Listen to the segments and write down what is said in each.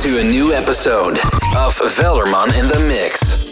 to a new episode of Velderman in the Mix.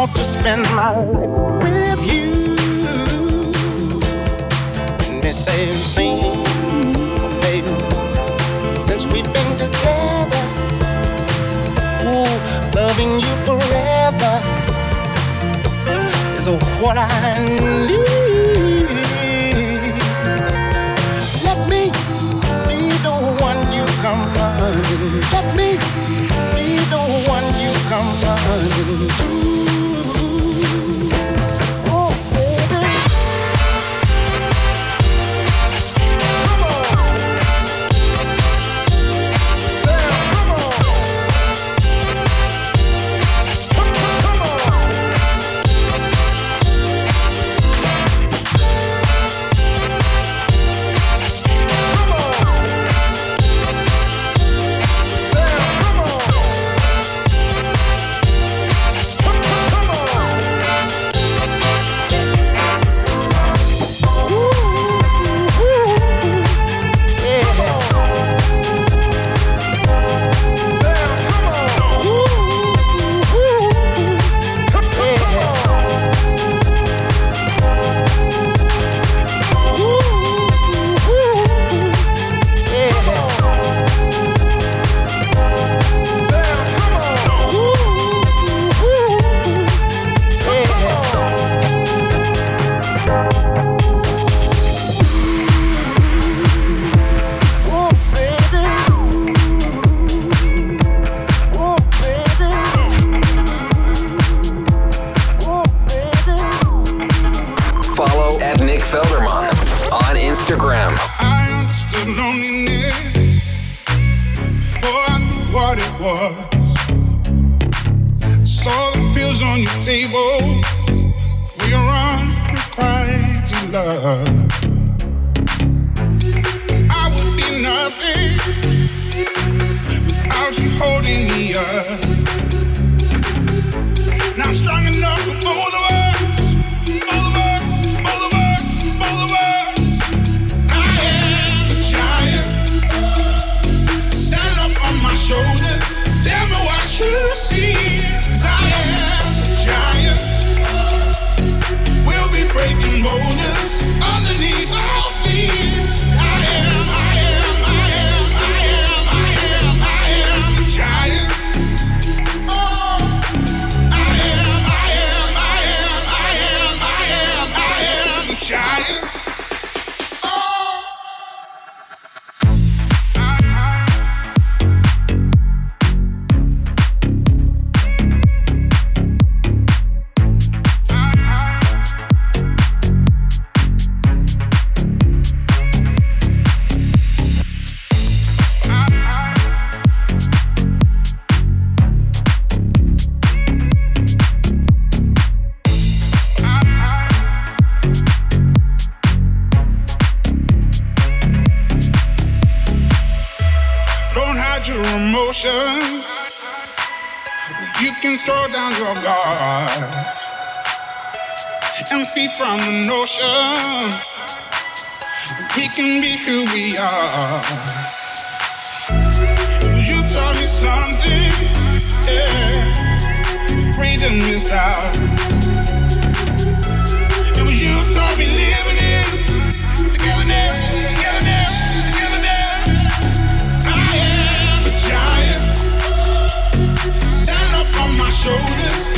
want to spend my life with you. And it saves baby, since we've been together. Ooh, loving you forever is what I need. Let me be the one you come running. Let me be the one you come running to. guard and free from the notion we can be who we are. You taught me something, yeah. Freedom is out. It was you taught me living togetherness, togetherness, togetherness. I am a giant, stand up on my shoulders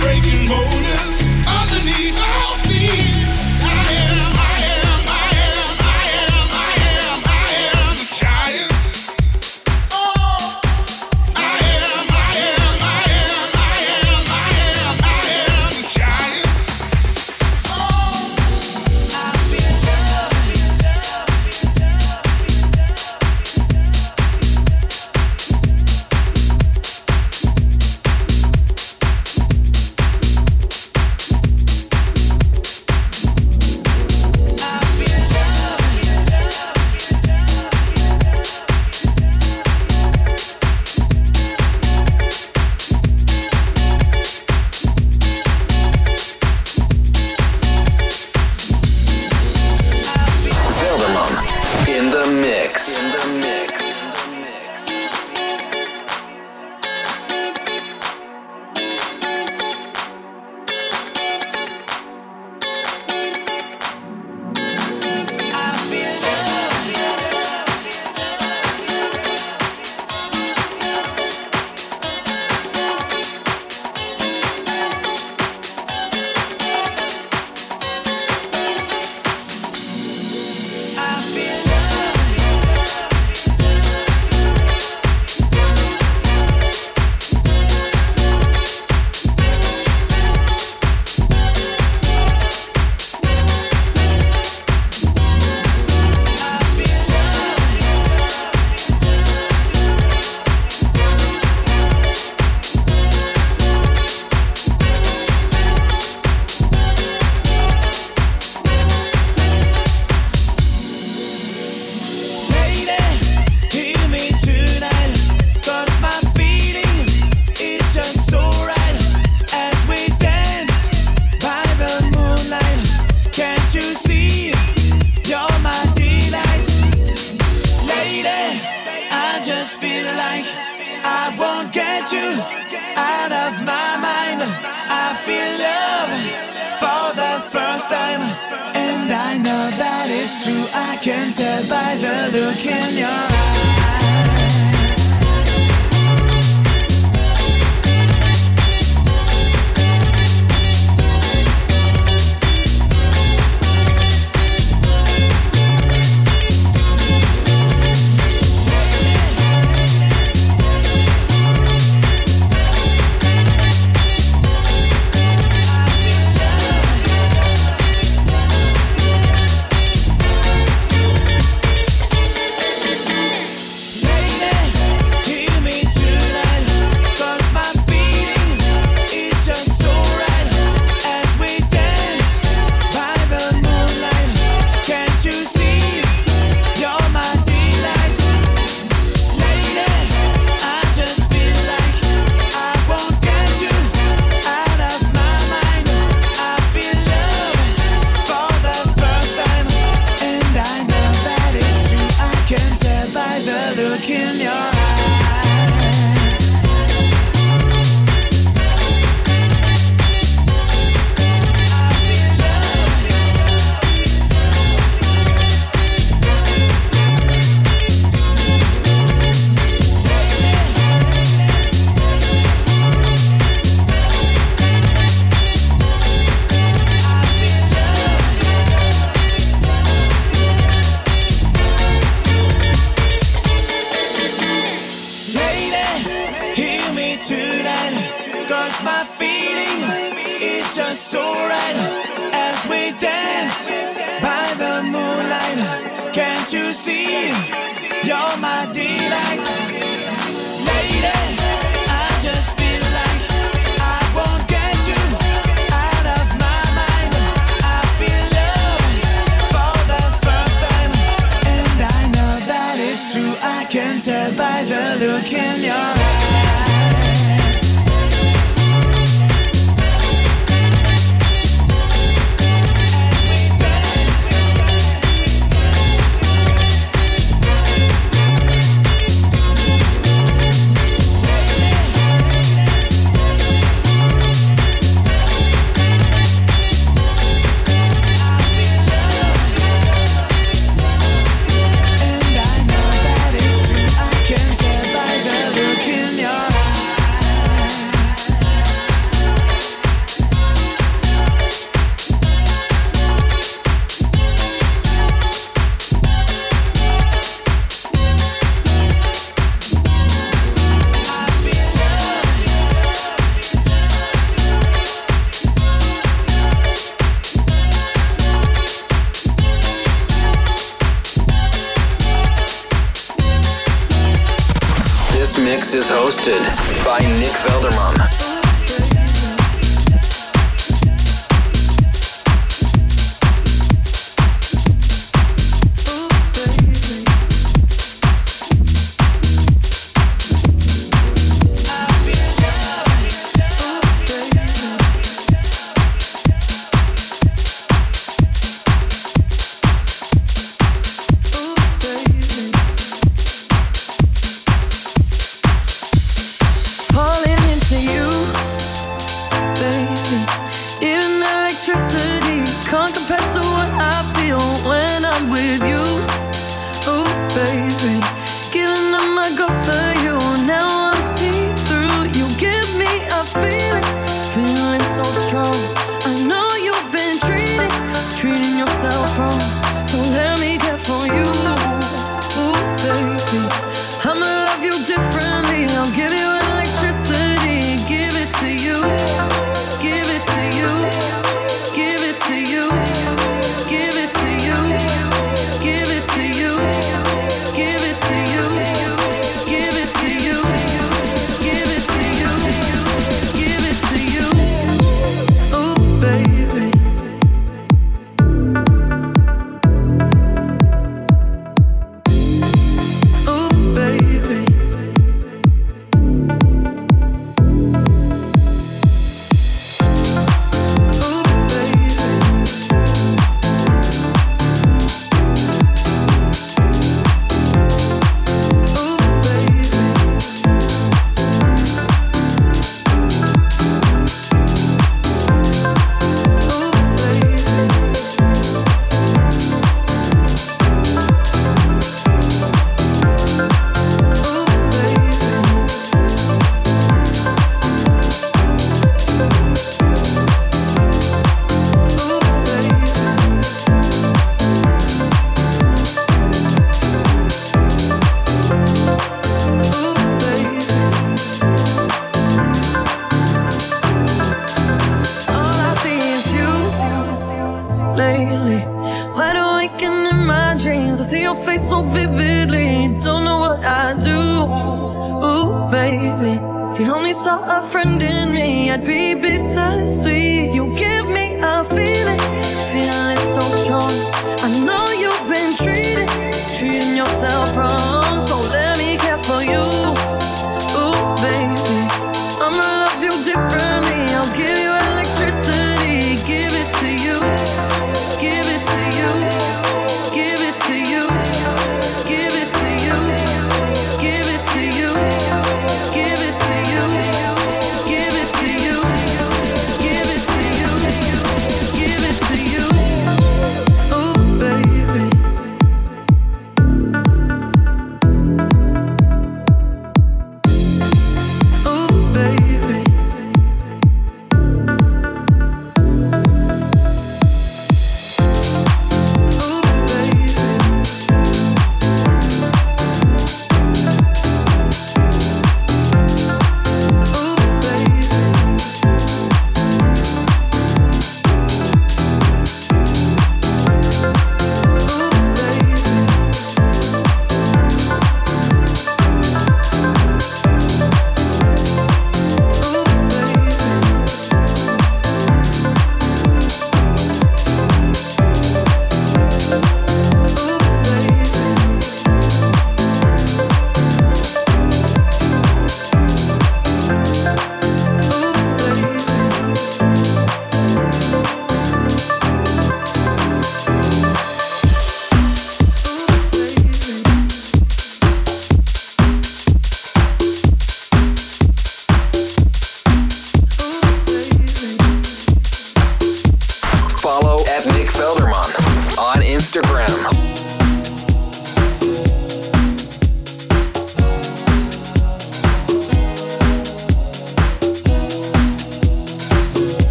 breaking borders underneath our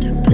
para